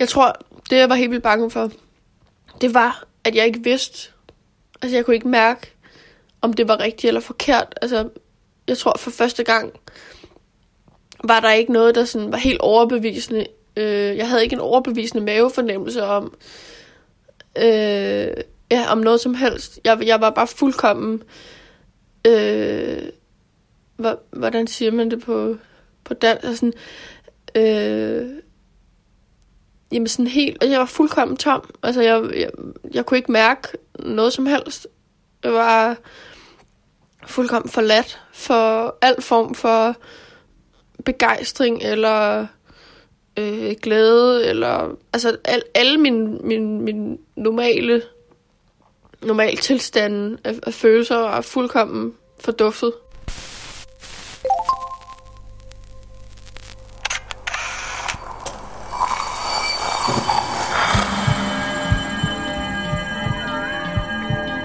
Jeg tror, det jeg var helt vildt bange for, det var, at jeg ikke vidste, altså jeg kunne ikke mærke, om det var rigtigt eller forkert. Altså, jeg tror for første gang, var der ikke noget, der sådan var helt overbevisende. Øh, jeg havde ikke en overbevisende mavefornemmelse om, øh, ja, om noget som helst. Jeg, jeg var bare fuldkommen, øh, hvordan siger man det på, på dansk? Altså, øh, jamen sådan helt, altså jeg var fuldkommen tom. Altså jeg, jeg, jeg kunne ikke mærke noget som helst. Jeg var fuldkommen forladt for al form for begejstring eller øh, glæde eller altså al, alle mine, mine, mine normale normal tilstand af, af følelser var fuldkommen forduftet.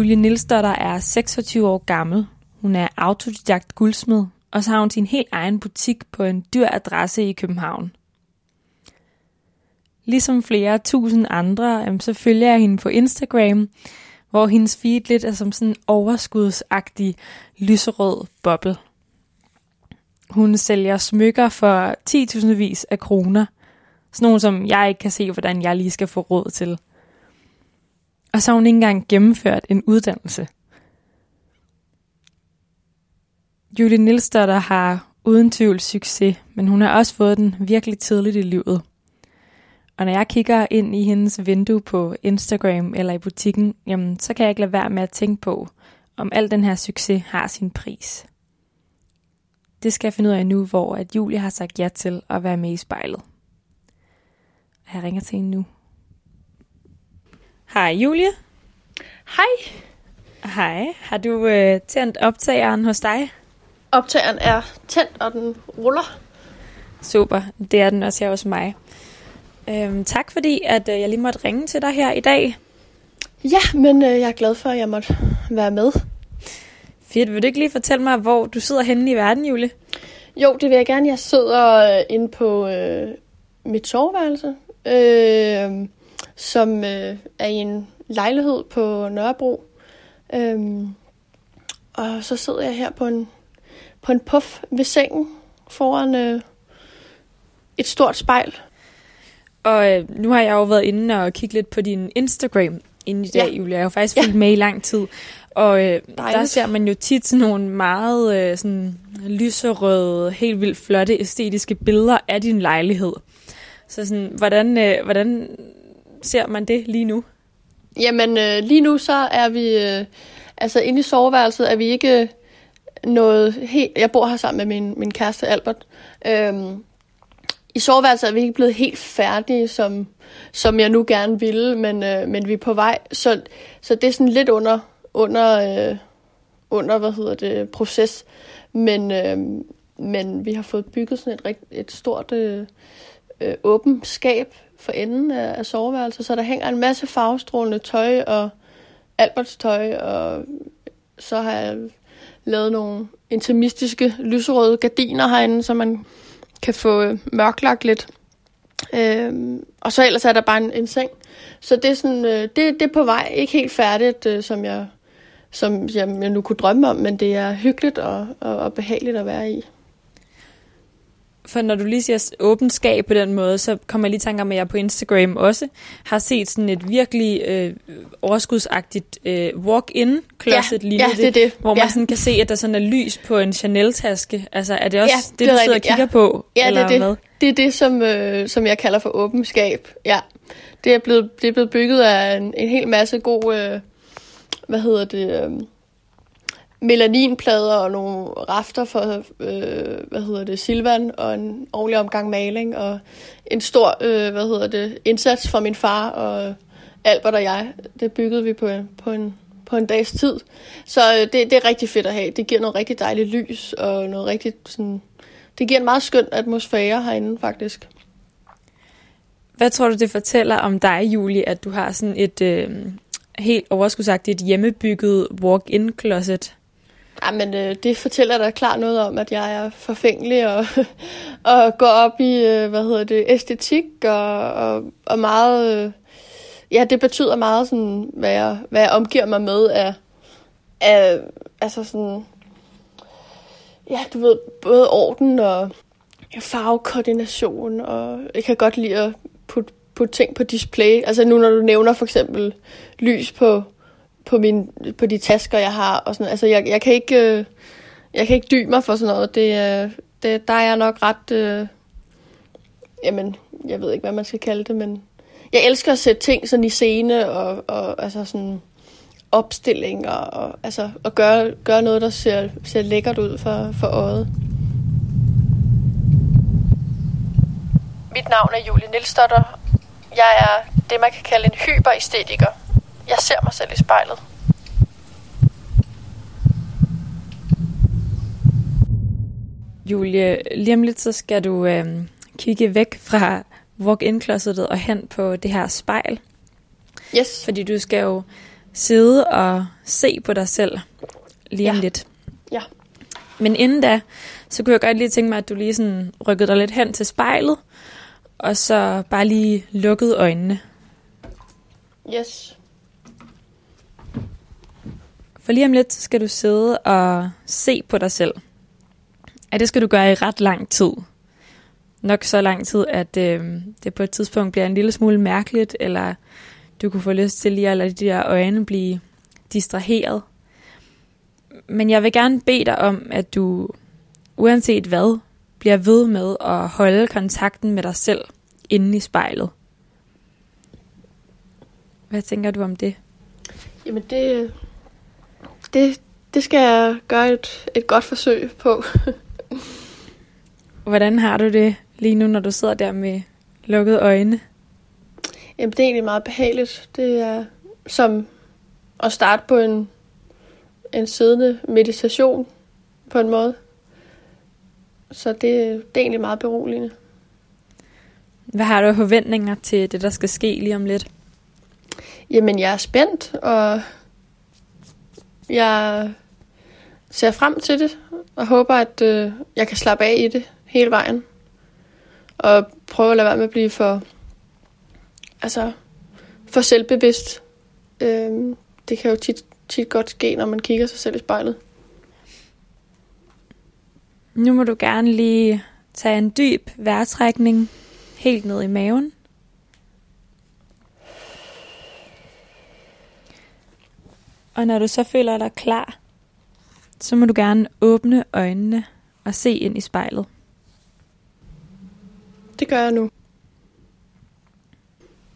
Julie Nilsdotter er 26 år gammel. Hun er autodidakt guldsmed, og så har hun sin helt egen butik på en dyr adresse i København. Ligesom flere tusind andre, så følger jeg hende på Instagram, hvor hendes feed lidt er som sådan en overskudsagtig lyserød boble. Hun sælger smykker for 10.000 vis af kroner. Sådan nogle, som jeg ikke kan se, hvordan jeg lige skal få råd til – og så har hun ikke engang gennemført en uddannelse. Julie Nilsdotter har uden tvivl succes, men hun har også fået den virkelig tidligt i livet. Og når jeg kigger ind i hendes vindue på Instagram eller i butikken, jamen, så kan jeg ikke lade være med at tænke på, om al den her succes har sin pris. Det skal jeg finde ud af nu, hvor at Julie har sagt ja til at være med i spejlet. Jeg ringer til hende nu. Hej Julie. Hej. Hej. Har du øh, tændt optageren hos dig? Optageren er tændt, og den ruller. Super. Det er den også her hos mig. Øhm, tak fordi, at øh, jeg lige måtte ringe til dig her i dag. Ja, men øh, jeg er glad for, at jeg måtte være med. Fedt. Vil du ikke lige fortælle mig, hvor du sidder henne i verden, Julie? Jo, det vil jeg gerne. Jeg sidder øh, inde på øh, mit soveværelse. Øh, som øh, er i en lejlighed på Nørrebro. Øhm, og så sidder jeg her på en, på en puff ved sengen foran øh, et stort spejl. Og øh, nu har jeg jo været inde og kigget lidt på din Instagram inden i dag, ja. Julia. Jeg har jo faktisk fulgt ja. med i lang tid. Og øh, der ser man jo tit sådan nogle meget øh, sådan lyserøde, helt vildt flotte, æstetiske billeder af din lejlighed. Så sådan, hvordan, øh, hvordan ser man det lige nu? Jamen, øh, lige nu så er vi, øh, altså inde i soveværelset er vi ikke noget helt, jeg bor her sammen med min, min kæreste Albert. Øhm, I soveværelset er vi ikke blevet helt færdige, som, som jeg nu gerne ville, men, øh, men vi er på vej. Så, så det er sådan lidt under, under, øh, under hvad hedder det, proces. Men, øh, men vi har fået bygget sådan et, et stort øh, øh, åbent skab for enden af, af soveværelset, så der hænger en masse farvestrålende tøj og Alberts tøj, og så har jeg lavet nogle intimistiske lyserøde gardiner herinde, så man kan få øh, mørklagt lidt. Øhm, og så ellers er der bare en, en seng. Så det er, sådan, øh, det, det er på vej. Ikke helt færdigt, øh, som, jeg, som jeg, jeg nu kunne drømme om, men det er hyggeligt og, og, og behageligt at være i. For når du lige siger åbent skab på den måde, så kommer jeg lige tanke om, at jeg på Instagram også har set sådan et virkelig øh, overskudsagtigt øh, walk-in closet, Ja, ligner ja, det er det. hvor man Ja. sådan kan se, at der sådan er lys på en Chanel-taske. Altså er det også Ja, det, det du er sidder og rigtigt, ja. kigger på? Ja, eller det er hvad? det. Det er det, som, øh, som jeg kalder for åben skab. Ja. Det er blevet, det er blevet bygget af en, en hel masse god, øh, hvad hedder det, øh, melaninplader og nogle rafter for, øh, hvad hedder det, Silvan og en ordentlig omgang maling og en stor, øh, hvad hedder det, indsats fra min far og Albert og jeg. Det byggede vi på, på en på en dags tid. Så øh, det, det er rigtig fedt at have. Det giver noget rigtig dejligt lys og noget rigtig sådan... Det giver en meget skøn atmosfære herinde, faktisk. Hvad tror du, det fortæller om dig, Julie, at du har sådan et øh, helt overskudsagtigt hjemmebygget walk-in-closet? Jamen, men øh, det fortæller da klart noget om, at jeg er forfængelig og, og går op i, øh, hvad hedder det, æstetik og, og, og meget... Øh, ja, det betyder meget, sådan, hvad, jeg, hvad jeg omgiver mig med af, af altså sådan... Ja, du ved, både orden og farvekoordination, og jeg kan godt lide at putte, putte ting på display. Altså nu, når du nævner for eksempel lys på, på, min, på de tasker, jeg har. Og sådan, altså, jeg, jeg, kan ikke, øh, jeg kan ikke dy mig for sådan noget. Det, øh, det, der er jeg nok ret... Øh, jamen, jeg ved ikke, hvad man skal kalde det, men... Jeg elsker at sætte ting sådan i scene, og, og altså sådan opstilling, og, og altså at gøre, gøre noget, der ser, ser lækkert ud for, for øjet. Mit navn er Julie Nilstotter. Jeg er det, man kan kalde en hyperæstetiker. Jeg ser mig selv i spejlet. Julie, lige om lidt så skal du øh, kigge væk fra walk-in closetet og hen på det her spejl. Yes. Fordi du skal jo sidde og se på dig selv lige om Ja. lidt. Ja. Men inden da, så kunne jeg godt lige tænke mig, at du lige sådan rykkede dig lidt hen til spejlet, og så bare lige lukkede øjnene. Yes. For lige om lidt, så skal du sidde og se på dig selv. Og det skal du gøre i ret lang tid. Nok så lang tid, at øh, det på et tidspunkt bliver en lille smule mærkeligt, eller du kunne få lyst til lige at lade de der øjne blive distraheret. Men jeg vil gerne bede dig om, at du, uanset hvad, bliver ved med at holde kontakten med dig selv inde i spejlet. Hvad tænker du om det? Jamen det, det, det skal jeg gøre et, et godt forsøg på. Hvordan har du det lige nu, når du sidder der med lukkede øjne? Jamen det er egentlig meget behageligt. Det er som at starte på en, en siddende meditation på en måde. Så det, det er egentlig meget beroligende. Hvad har du forventninger til det, der skal ske lige om lidt? Jamen jeg er spændt, og jeg ser frem til det, og håber, at øh, jeg kan slappe af i det hele vejen. Og prøve at lade være med at blive for, altså, for selvbevidst. Øh, det kan jo tit, tit godt ske, når man kigger sig selv i spejlet. Nu må du gerne lige tage en dyb vejrtrækning helt ned i maven. Og når du så føler dig klar, så må du gerne åbne øjnene og se ind i spejlet. Det gør jeg nu.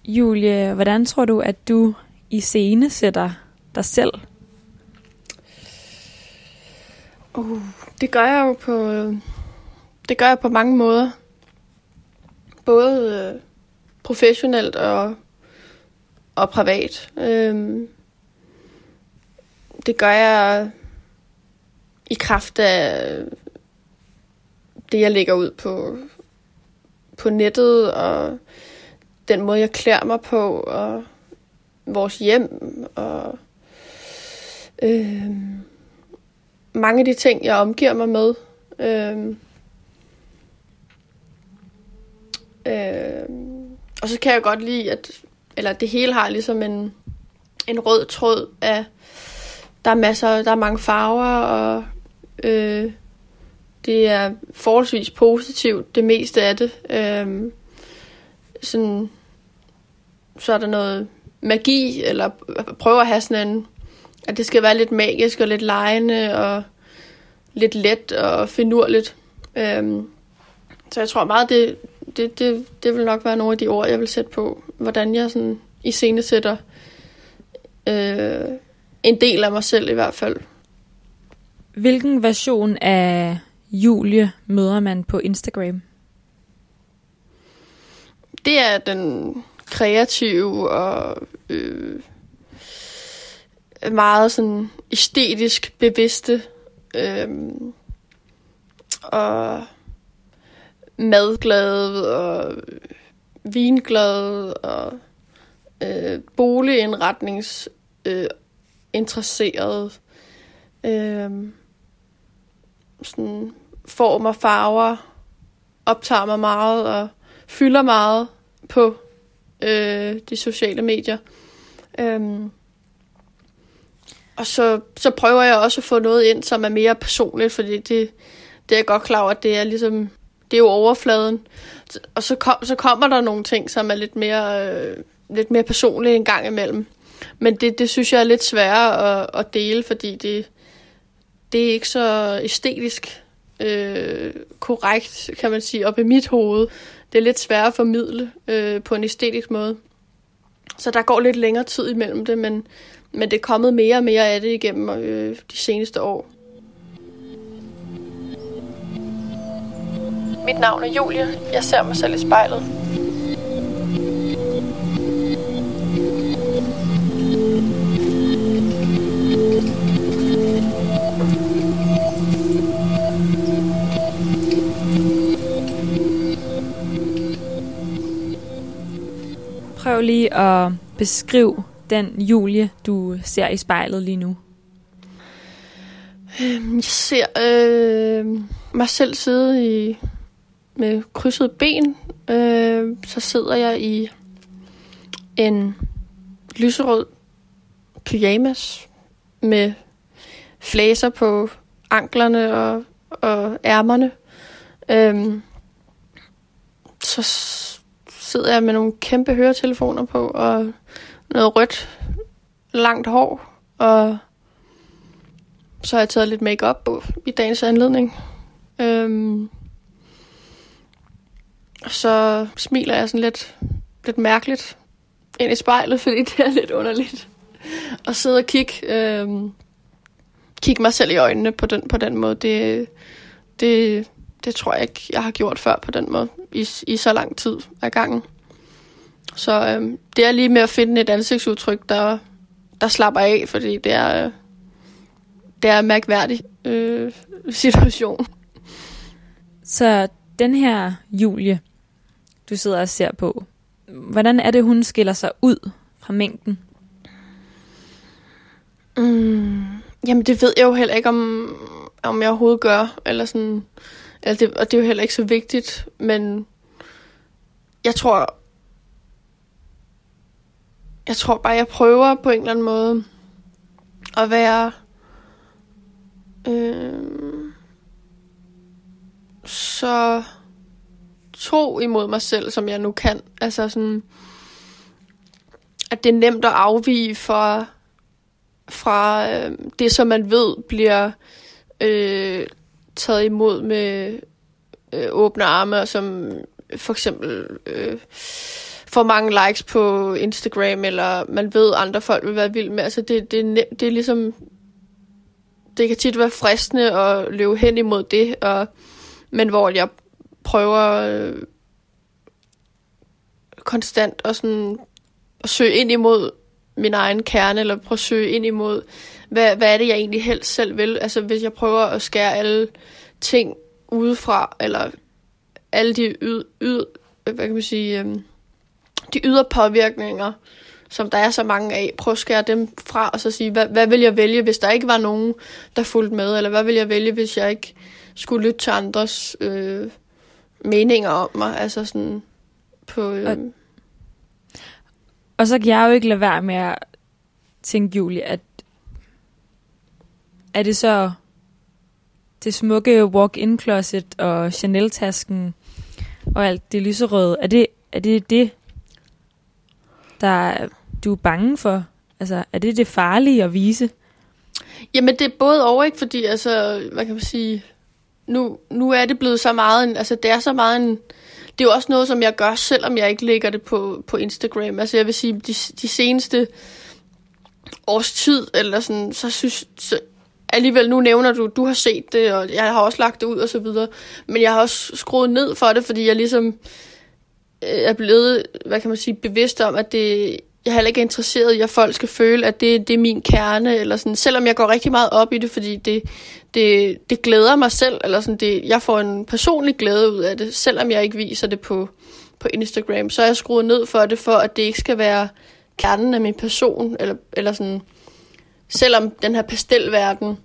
Julie, hvordan tror du, at du i scene sætter dig selv? Uh, det gør jeg jo på, det gør jeg på mange måder. Både øh, professionelt og, og privat. Øhm, det gør jeg i kraft af det, jeg lægger ud på, på nettet, og den måde, jeg klæder mig på, og vores hjem, og øh, mange af de ting, jeg omgiver mig med. Øh, øh, og så kan jeg godt lide, at eller det hele har ligesom en, en rød tråd af, der er masser, der er mange farver, og øh, det er forholdsvis positivt, det meste af det. Øh, sådan, så er der noget magi, eller prøver at have sådan en, at det skal være lidt magisk og lidt lejende og lidt let og finurligt. Øhm, så jeg tror meget, det, det, det, det vil nok være nogle af de ord, jeg vil sætte på, hvordan jeg sådan i scene sætter øh, en del af mig selv i hvert fald. Hvilken version af Julie møder man på Instagram? Det er den kreative og øh, meget sådan æstetisk bevidste øh, og madglad og vinglad og øh, boligindretnings øh, interesseret. Øh, sådan former, farver optager mig meget og fylder meget på øh, de sociale medier. Øhm, og så, så prøver jeg også at få noget ind, som er mere personligt, fordi det, det er jeg godt klar over, at det er ligesom, det er jo overfladen. Og så, kom, så kommer der nogle ting, som er lidt mere, øh, lidt mere personlige en gang imellem. Men det, det synes jeg er lidt sværere at, at dele, fordi det, det er ikke så æstetisk øh, korrekt, kan man sige, op i mit hoved. Det er lidt sværere at formidle øh, på en æstetisk måde. Så der går lidt længere tid imellem det, men, men det er kommet mere og mere af det igennem øh, de seneste år. Mit navn er Julie. Jeg ser mig selv i spejlet. Lige at beskrive den Julie, du ser i spejlet lige nu. Øhm, jeg ser øh, mig selv sidde i med krydset ben. Øh, så sidder jeg i en lyserød pyjamas med flæser på anklerne og, og ærmerne. Øh, så sidder jeg med nogle kæmpe høretelefoner på, og noget rødt, langt hår, og så har jeg taget lidt makeup på i dagens anledning. Øhm, og så smiler jeg sådan lidt, lidt mærkeligt ind i spejlet, fordi det er lidt underligt. Og sidde og kigge, øhm, kigge mig selv i øjnene på den, på den måde, det, det, det tror jeg ikke, jeg har gjort før på den måde, i, i så lang tid af gangen. Så øhm, det er lige med at finde et ansigtsudtryk, der, der slapper af, fordi det er, det er en mærkværdig øh, situation. Så den her Julie, du sidder og ser på, hvordan er det, hun skiller sig ud fra mængden? Mm, jamen, det ved jeg jo heller ikke, om, om jeg overhovedet gør. Eller sådan, eller det, og det er jo heller ikke så vigtigt, men jeg tror, jeg tror bare, jeg prøver på en eller anden måde at være øh, så tro imod mig selv, som jeg nu kan. Altså sådan, at det er nemt at afvige fra, fra øh, det, som man ved bliver øh, taget imod med øh, åbne arme, og som for eksempel øh, får mange likes på Instagram, eller man ved, andre folk vil være vild med. Altså det, det, det er ligesom, det kan tit være fristende at løbe hen imod det, og, men hvor jeg prøver øh, konstant at, sådan, at søge ind imod min egen kerne, eller prøve at søge ind imod, hvad, hvad er det, jeg egentlig helst selv vil. Altså hvis jeg prøver at skære alle ting udefra, eller alle de yd, yd, hvad kan man sige, øh, de ydre påvirkninger, som der er så mange af, prøv at skære dem fra, og så sige, hvad, hvad vil jeg vælge, hvis der ikke var nogen, der fulgte med, eller hvad vil jeg vælge, hvis jeg ikke skulle lytte til andres øh, meninger om mig, altså sådan på... Øh... Og, og så kan jeg jo ikke lade være med at tænke, Julie, at er det så det smukke walk-in closet og Chanel-tasken og alt det lyserøde, er det er det, det der du er bange for? Altså, er det det farlige at vise? Jamen, det er både over, ikke? Fordi, altså, hvad kan man sige, nu, nu er det blevet så meget, en, altså, det er så meget en, det er jo også noget, som jeg gør, selvom jeg ikke lægger det på, på Instagram. Altså, jeg vil sige, de, de seneste års tid, eller sådan, så synes, så, alligevel nu nævner du, du har set det, og jeg har også lagt det ud og så videre. Men jeg har også skruet ned for det, fordi jeg ligesom øh, er blevet, hvad kan man sige, bevidst om, at det, jeg er heller ikke interesseret i, at folk skal føle, at det, det er min kerne, eller sådan, selvom jeg går rigtig meget op i det, fordi det, det, det glæder mig selv, eller sådan, det, jeg får en personlig glæde ud af det, selvom jeg ikke viser det på, på Instagram, så er jeg skruet ned for det, for at det ikke skal være kernen af min person, eller, eller sådan, selvom den her pastelverden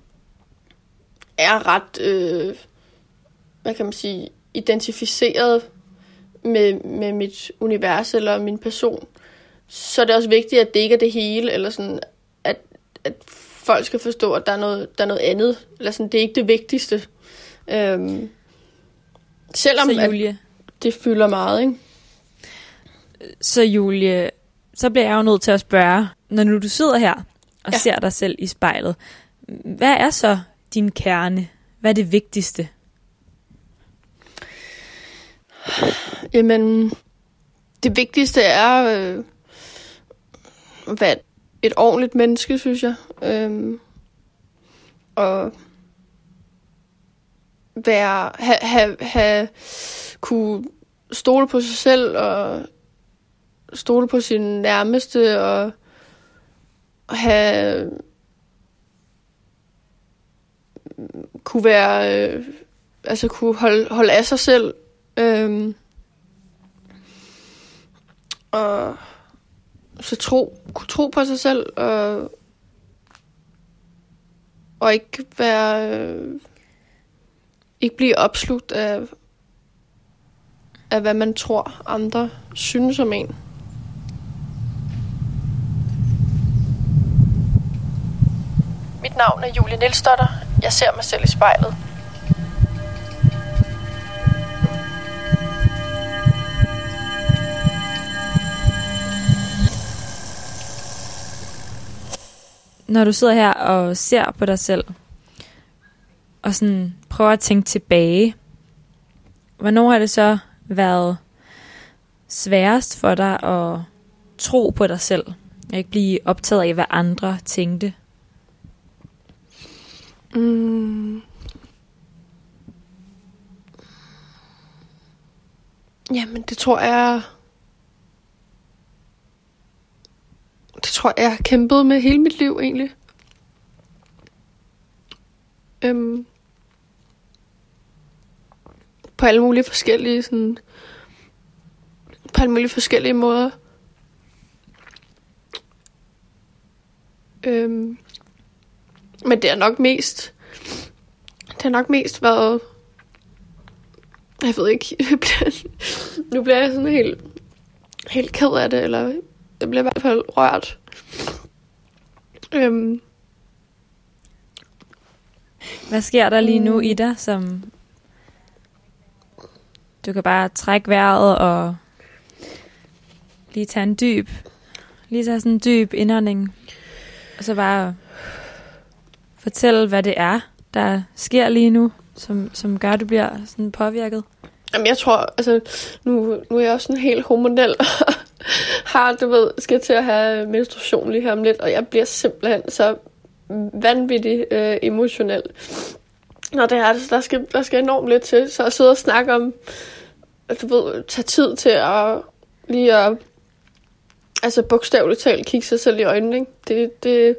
er ret, øh, hvad kan man sige, identificeret med, med mit univers eller min person, så er det også vigtigt, at det ikke er det hele, eller sådan, at, at folk skal forstå, at der er noget, der er noget andet, eller sådan, det er ikke det vigtigste. Øhm, selvom så Julie, at det fylder meget, ikke? Så Julie, så bliver jeg jo nødt til at spørge, når nu du sidder her og ja. ser dig selv i spejlet, hvad er så din kerne? Hvad er det vigtigste? Jamen, det vigtigste er øh, at være et ordentligt menneske, synes jeg. Øhm, og være, have, have, have, kunne stole på sig selv og stole på sin nærmeste og have kunne være øh, altså kunne holde, holde af sig selv øhm, og så tro, kunne tro på sig selv og, og ikke være øh, ikke blive opslugt af af hvad man tror andre synes om en. Mit navn er Julie Nielsdotter. Jeg ser mig selv i spejlet. Når du sidder her og ser på dig selv, og sådan prøver at tænke tilbage, hvornår har det så været sværest for dig at tro på dig selv? Og ikke blive optaget af, hvad andre tænkte? Mm. Jamen, det tror jeg... Det tror jeg, jeg har kæmpet med hele mit liv, egentlig. Øhm, på alle mulige forskellige sådan, på alle mulige forskellige måder. Øhm, men det er nok mest... Det har nok mest været... Jeg ved ikke, nu bliver jeg sådan helt, helt ked af det, eller jeg bliver i hvert fald rørt. Øhm. Hvad sker der lige nu mm. i dig, som du kan bare trække vejret og lige tage en dyb, lige tage sådan en dyb indånding, og så bare fortælle, hvad det er, der sker lige nu, som, som gør, at du bliver sådan påvirket? Jamen, jeg tror, altså, nu, nu er jeg også sådan helt hormonel, har, du ved, skal til at have menstruation lige her om lidt, og jeg bliver simpelthen så vanvittig øh, emotionel. Når det er så der skal, der skal enormt lidt til, så at sidde og snakke om, du ved, tage tid til at lige at, altså bogstaveligt talt, kigge sig selv i øjnene, ikke? Det, det,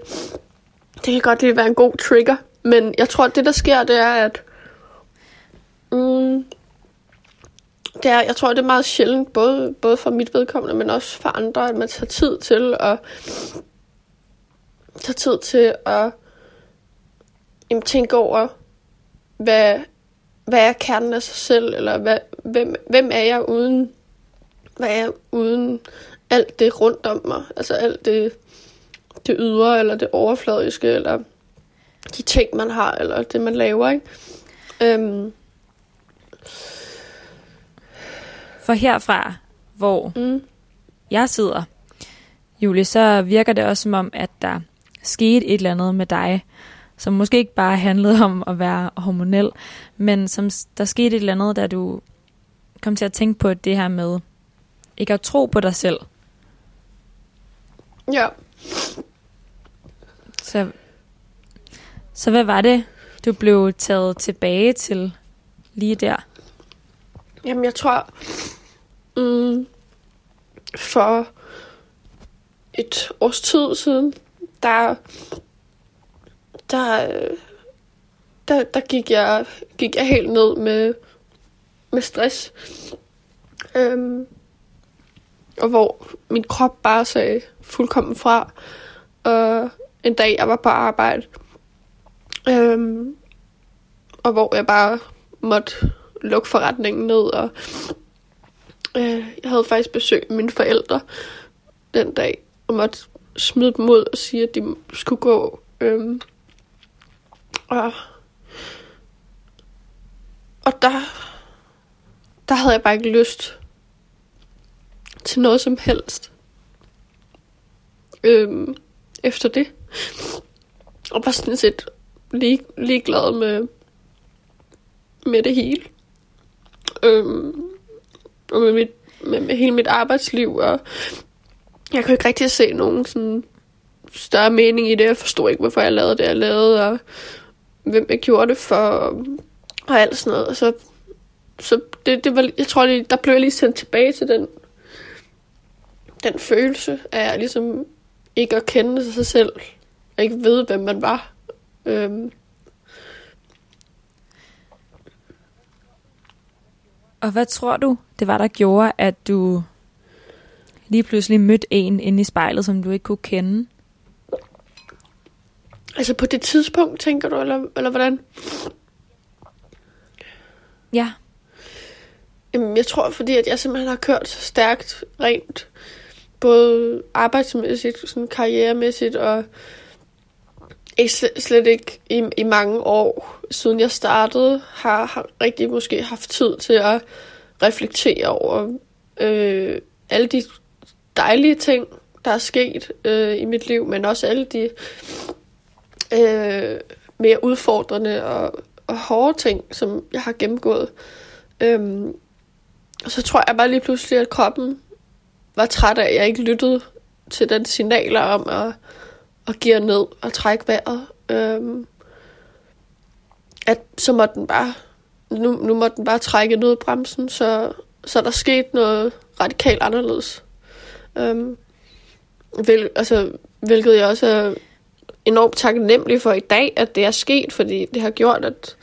det kan godt lige være en god trigger, men jeg tror, at det, der sker, det er, at... Mm, det er, jeg tror, det er meget sjældent, både, både for mit vedkommende, men også for andre, at man tager tid til at tage tid til at jamen, tænke over, hvad, hvad er kernen af sig selv, eller hvad, hvem, hvem er jeg uden, hvad er jeg uden alt det rundt om mig, altså alt det, det ydre, eller det overfladiske, eller de ting, man har, eller det, man laver, ikke? Øhm, For herfra, hvor mm, jeg sidder, Julie, så virker det også som om, at der skete et eller andet med dig, som måske ikke bare handlede om at være hormonel, men som der skete et eller andet, da du kom til at tænke på det her med ikke at tro på dig selv. ja. Så, så hvad var det, du blev taget tilbage til lige der? Jamen, jeg tror, mm, for et års tid siden, der, der, der, der gik, jeg, gik jeg helt ned med, med stress. Øhm, og hvor min krop bare sagde fuldkommen fra. Og en dag, jeg var på arbejde, øhm, og hvor jeg bare måtte lukke forretningen ned, og øh, jeg havde faktisk besøg af mine forældre den dag, og måtte smide dem ud og sige, at de skulle gå. Øh, og, og der, der havde jeg bare ikke lyst til noget som helst. Øhm, efter det. Og var sådan set lige, ligeglad med, med det hele. Øhm, og med, mit, med, med hele mit arbejdsliv, og jeg kunne ikke rigtig se nogen sådan større mening i det. Jeg forstod ikke, hvorfor jeg lavede det, jeg lavede, og hvem jeg gjorde det for, og, og alt sådan noget. Og så, så det, det var, jeg tror, lige, der blev jeg lige sendt tilbage til den, den følelse af ligesom ikke at kende sig selv, og ikke vide, hvem man var. Øhm, Og hvad tror du, det var, der gjorde, at du lige pludselig mødte en inde i spejlet, som du ikke kunne kende? altså på det tidspunkt, tænker du, eller, eller hvordan? Ja, Jamen, jeg tror, fordi at jeg simpelthen har kørt så stærkt rent, både arbejdsmæssigt, sådan karrieremæssigt, og ikke, slet, ikke i, i mange år, siden jeg startede, har, har rigtig måske haft tid til at reflektere over øh, alle de dejlige ting, der er sket øh, i mit liv, men også alle de øh, mere udfordrende og, og hårde ting, som jeg har gennemgået. Øhm, og så tror jeg bare lige pludselig, at kroppen var træt af, at jeg ikke lyttede til den signaler om at, at give ned og trække vejret. Øhm, at så måtte den bare, nu, nu måtte den bare trække ned i bremsen, så, så der skete noget radikalt anderledes. Øhm, hvil, altså, hvilket jeg også er enormt taknemmelig for i dag, at det er sket, fordi det har gjort, at,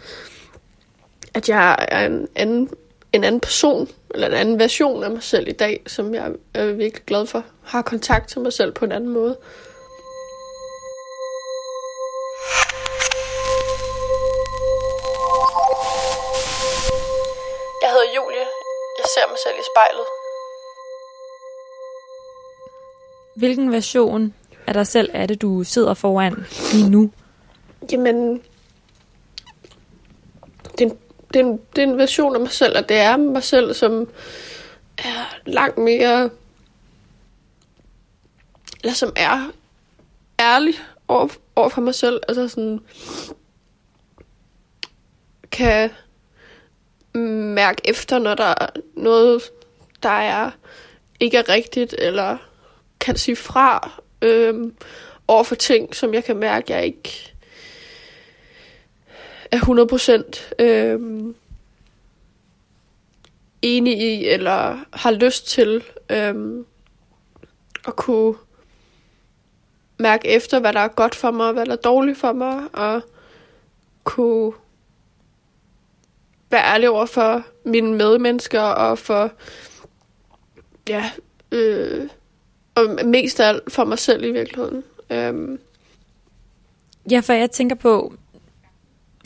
at jeg er en anden, en anden person, eller en anden version af mig selv i dag, som jeg er virkelig glad for. Har kontakt til mig selv på en anden måde. Ser mig selv i spejlet. hvilken version af dig selv er det, du sidder foran lige nu? Jamen, det er, en, det, er en, det er en version af mig selv, og det er mig selv, som er langt mere, eller som er ærlig over, over for mig selv. Altså sådan, kan mærke efter, når der er noget, der er ikke er rigtigt, eller kan sige fra øhm, over for ting, som jeg kan mærke, jeg ikke er 100% øhm, enig i, eller har lyst til øhm, at kunne mærke efter, hvad der er godt for mig, og hvad der er dårligt for mig, og kunne være ærlig over for mine medmennesker, og for, ja, øh, og mest af alt for mig selv i virkeligheden. Øhm, Ja, for jeg tænker på,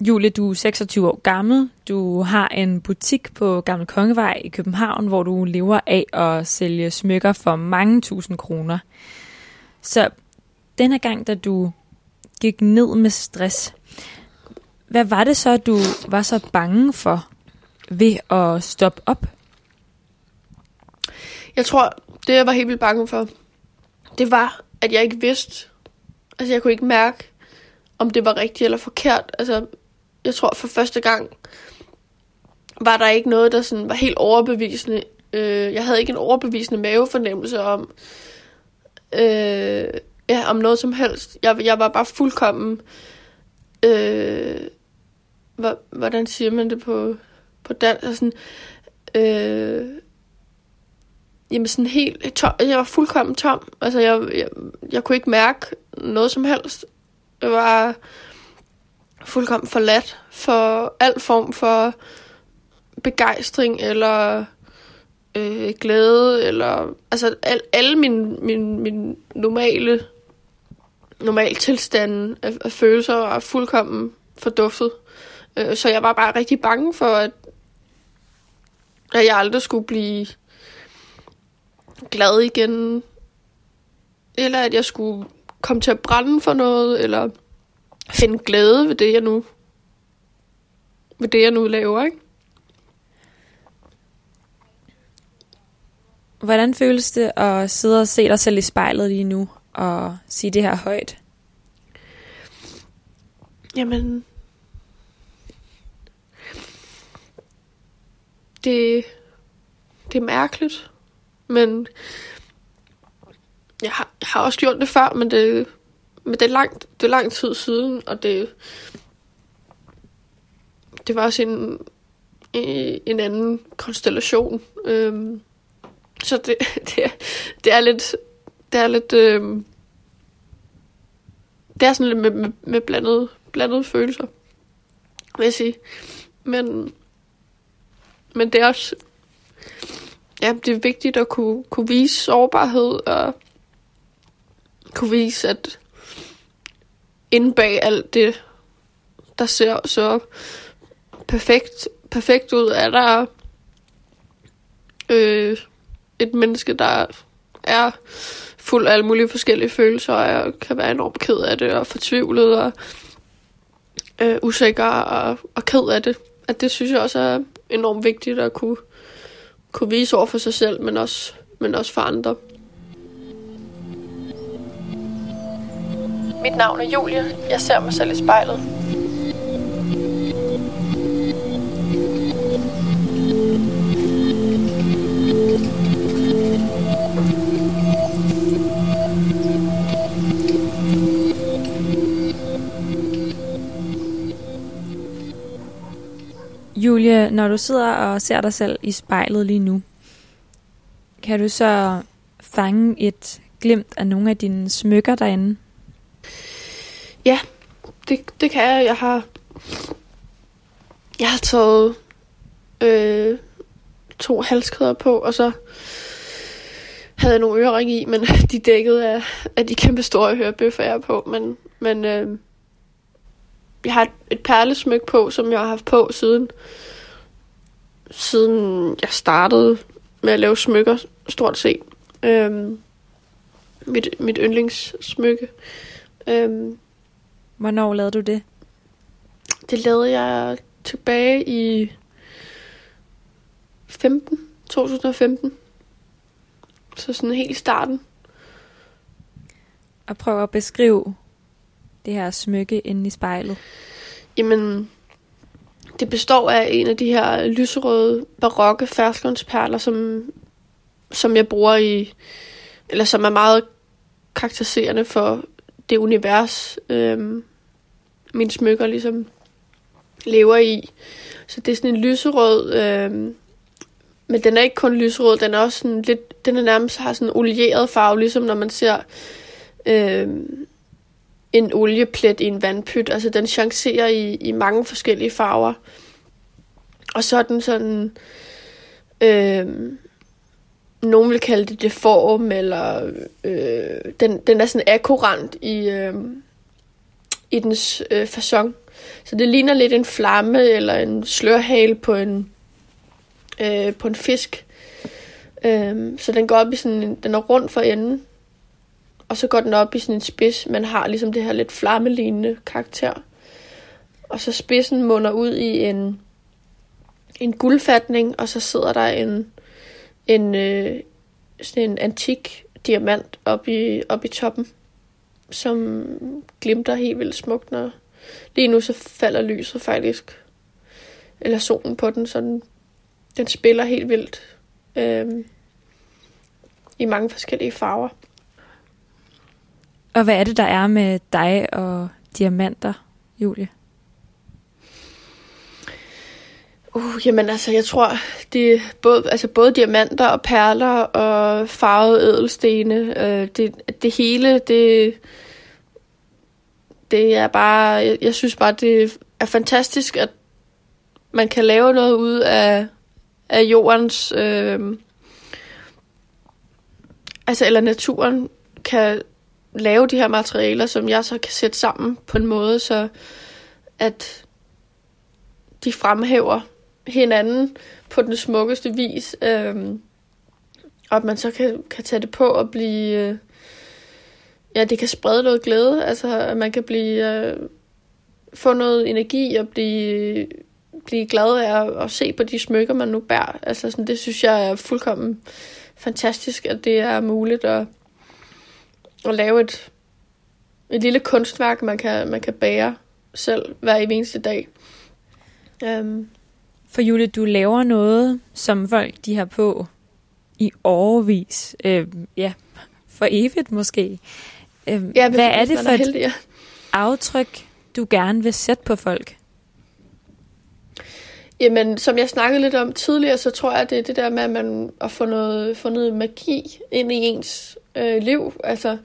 Julie, du er 26 år gammel. Du har en butik på Gamle Kongevej i København, hvor du lever af at sælge smykker for mange tusind kroner. Så denne gang, da du gik ned med stress, hvad var det så, du var så bange for ved at stoppe op? Jeg tror, det jeg var helt vildt bange for, det var, at jeg ikke vidste, altså jeg kunne ikke mærke, om det var rigtigt eller forkert. Altså, jeg tror for første gang, var der ikke noget, der sådan var helt overbevisende. Øh, jeg havde ikke en overbevisende mavefornemmelse om, øh, ja, om noget som helst. Jeg, jeg var bare fuldkommen, øh, hvordan siger man det på, på dansk? Altså, øh, jamen sådan helt tom. Jeg var fuldkommen tom. Altså, jeg, jeg, jeg kunne ikke mærke noget som helst. Jeg var fuldkommen forladt for al form for begejstring eller øh, glæde eller altså al, alle mine, mine, mine normale normal tilstanden af, af følelser var fuldkommen forduftet. Øh, så jeg var bare rigtig bange for, at, at jeg aldrig skulle blive glad igen, eller at jeg skulle komme til at brænde for noget, eller finde glæde ved det, jeg nu ved det, jeg nu laver, ikke? Hvordan føles det at sidde og se dig selv i spejlet lige nu og sige det her højt? Jamen, det, det er mærkeligt, men jeg har, jeg har også gjort det før, men det, men det er langt, det er lang tid siden, og det, det var også en, en anden konstellation. Øhm, så det, det, er, det er lidt, det er lidt, øhm, det er sådan lidt med, med, med blandede, blandede følelser, vil jeg sige. Men, men det er også, ja, det er vigtigt at kunne, kunne vise sårbarhed og kunne vise, at inde bag alt det, der ser så perfekt, perfekt ud, er der øh, et menneske, der er fuld af alle mulige forskellige følelser, og kan være enormt ked af det, og fortvivlet, og øh, usikker, og, og ked af det. At det synes jeg også er enormt vigtigt at kunne, kunne vise over for sig selv, men også, men også for andre. Mit navn er Julie. Jeg ser mig selv i spejlet. Julie, når du sidder og ser dig selv i spejlet lige nu, kan du så fange et glimt af nogle af dine smykker derinde? Ja, det, det kan jeg. Jeg har, jeg har taget øh, to halskæder på, og så havde jeg nogle øreringe i, men de dækkede af, af de kæmpe store hørebøffer, jeg er på. Men, men øh, jeg har et, et perlesmyk på, som jeg har haft på siden, siden jeg startede med at lave smykker, stort set. Øhm, mit, mit yndlingssmykke. Øhm, Hvornår lavede du det? Det lavede jeg tilbage i 15, 2015. Så sådan helt starten. Og prøv at beskrive det her smykke inde i spejlet. Jamen, det består af en af de her lyserøde barokke ferskåndsperler, som, som jeg bruger i, eller som er meget karakteriserende for det univers, øhm, mine smykker ligesom lever i. Så det er sådan en lyserød, øhm, men den er ikke kun lyserød, den er også sådan lidt, den er nærmest har sådan en olieret farve, ligesom når man ser øhm, en olieplet i en vandpyt. Altså den chancerer i, i mange forskellige farver. Og så er den sådan... Øh, nogen vil kalde det deform, eller øh, den, den er sådan akkurant i, øh, i dens øh, façon. Så det ligner lidt en flamme eller en slørhale på en, øh, på en fisk. Øh, så den går op i sådan en, den er rund for enden, og så går den op i sådan en spids, men har ligesom det her lidt flammelignende karakter. og så spidsen munder ud i en, en guldfatning, og så sidder der en, en, øh, sådan en antik diamant op i, op i toppen, som glimter helt vildt smukt, når lige nu så falder lyset faktisk, eller solen på den, så den, den spiller helt vildt øh, i mange forskellige farver. Og hvad er det, der er med dig og diamanter, Julie? Uh, jamen altså, jeg tror, det er både, altså både diamanter og perler og farvede ædelstene. Øh, det, det hele, det, det er bare, jeg, jeg synes bare, det er fantastisk, at man kan lave noget ud af, af jordens, øh, altså eller naturen kan lave de her materialer, som jeg så kan sætte sammen på en måde, så at de fremhæver hinanden på den smukkeste vis. Øhm, og at man så kan, kan tage det på og blive... Øh, ja, det kan sprede noget glæde. Altså, at man kan blive... Øh, få noget energi og blive, blive glad af at, at se på de smykker, man nu bærer. Altså, sådan, det synes jeg er fuldkommen fantastisk, at det er muligt at, at lave et, et lille kunstværk, man kan, man kan bære selv hver eneste dag. Um, for Julie, du laver noget, som folk de har på i årevis. Øh, ja, for evigt måske. Øh, ja, hvad er det for er heldig, ja. et aftryk, du gerne vil sætte på folk? Jamen, som jeg snakkede lidt om tidligere, så tror jeg, det er det der med, at man at få noget, få noget magi ind i ens øh, liv. Altså,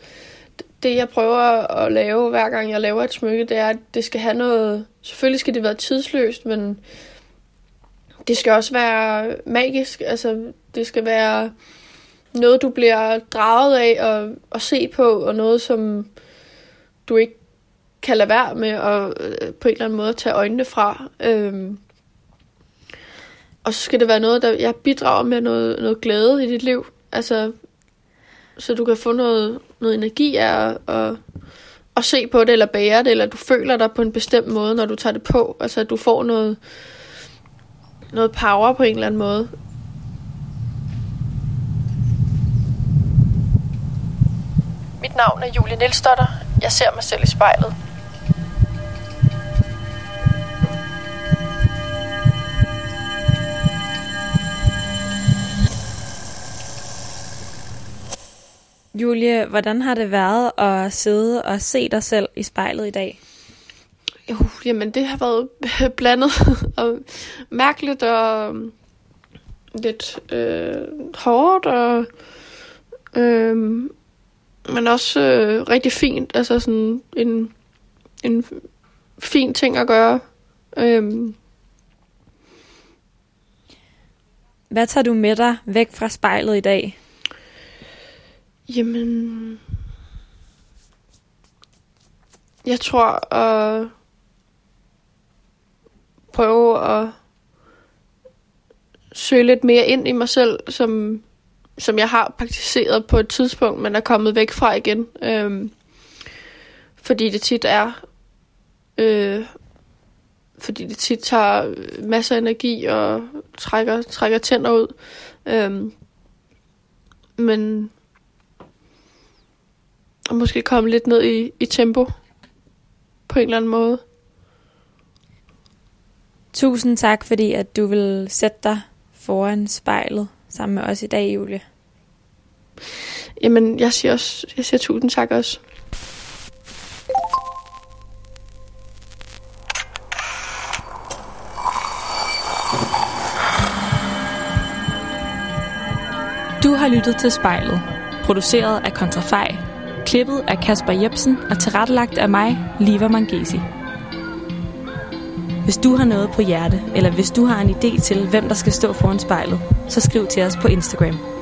det jeg prøver at lave, hver gang jeg laver et smykke, det er, at det skal have noget... Selvfølgelig skal det være tidsløst, men det skal også være magisk. Altså, det skal være noget, du bliver draget af og, og se på, og noget, som du ikke kan lade være med at øh, på en eller anden måde tage øjnene fra. Øhm, og så skal det være noget, der jeg bidrager med noget, noget glæde i dit liv. Altså, så du kan få noget, noget energi af at, at, at se på det, eller bære det, eller du føler dig på en bestemt måde, når du tager det på. Altså, at du får noget, noget power på en eller anden måde. Mit navn er Julie Nielsdotter. Jeg ser mig selv i spejlet. Julie, hvordan har det været at sidde og se dig selv i spejlet i dag? Jo, jamen det har været blandet og mærkeligt og lidt øh, hårdt og øh, men også øh, rigtig fint. Altså sådan en, en fin ting at gøre. Øh. Hvad tager du med dig væk fra spejlet i dag? Jamen, jeg tror at prøve at søge lidt mere ind i mig selv, som, som jeg har praktiseret på et tidspunkt, men er kommet væk fra igen. Øhm, fordi det tit er, øh, fordi det tit tager masser af energi og trækker, trækker tænder ud. Øhm, men og måske komme lidt ned i, i tempo på en eller anden måde. Tusind tak, fordi at du vil sætte dig foran spejlet sammen med os i dag, Julie. Jamen, jeg siger også, jeg siger tusind tak også. Du har lyttet til spejlet, produceret af Kontrafej Klippet af Kasper Jebsen og tilrettelagt af mig, Liva Mangesi. Hvis du har noget på hjerte, eller hvis du har en idé til, hvem der skal stå foran spejlet, så skriv til os på Instagram.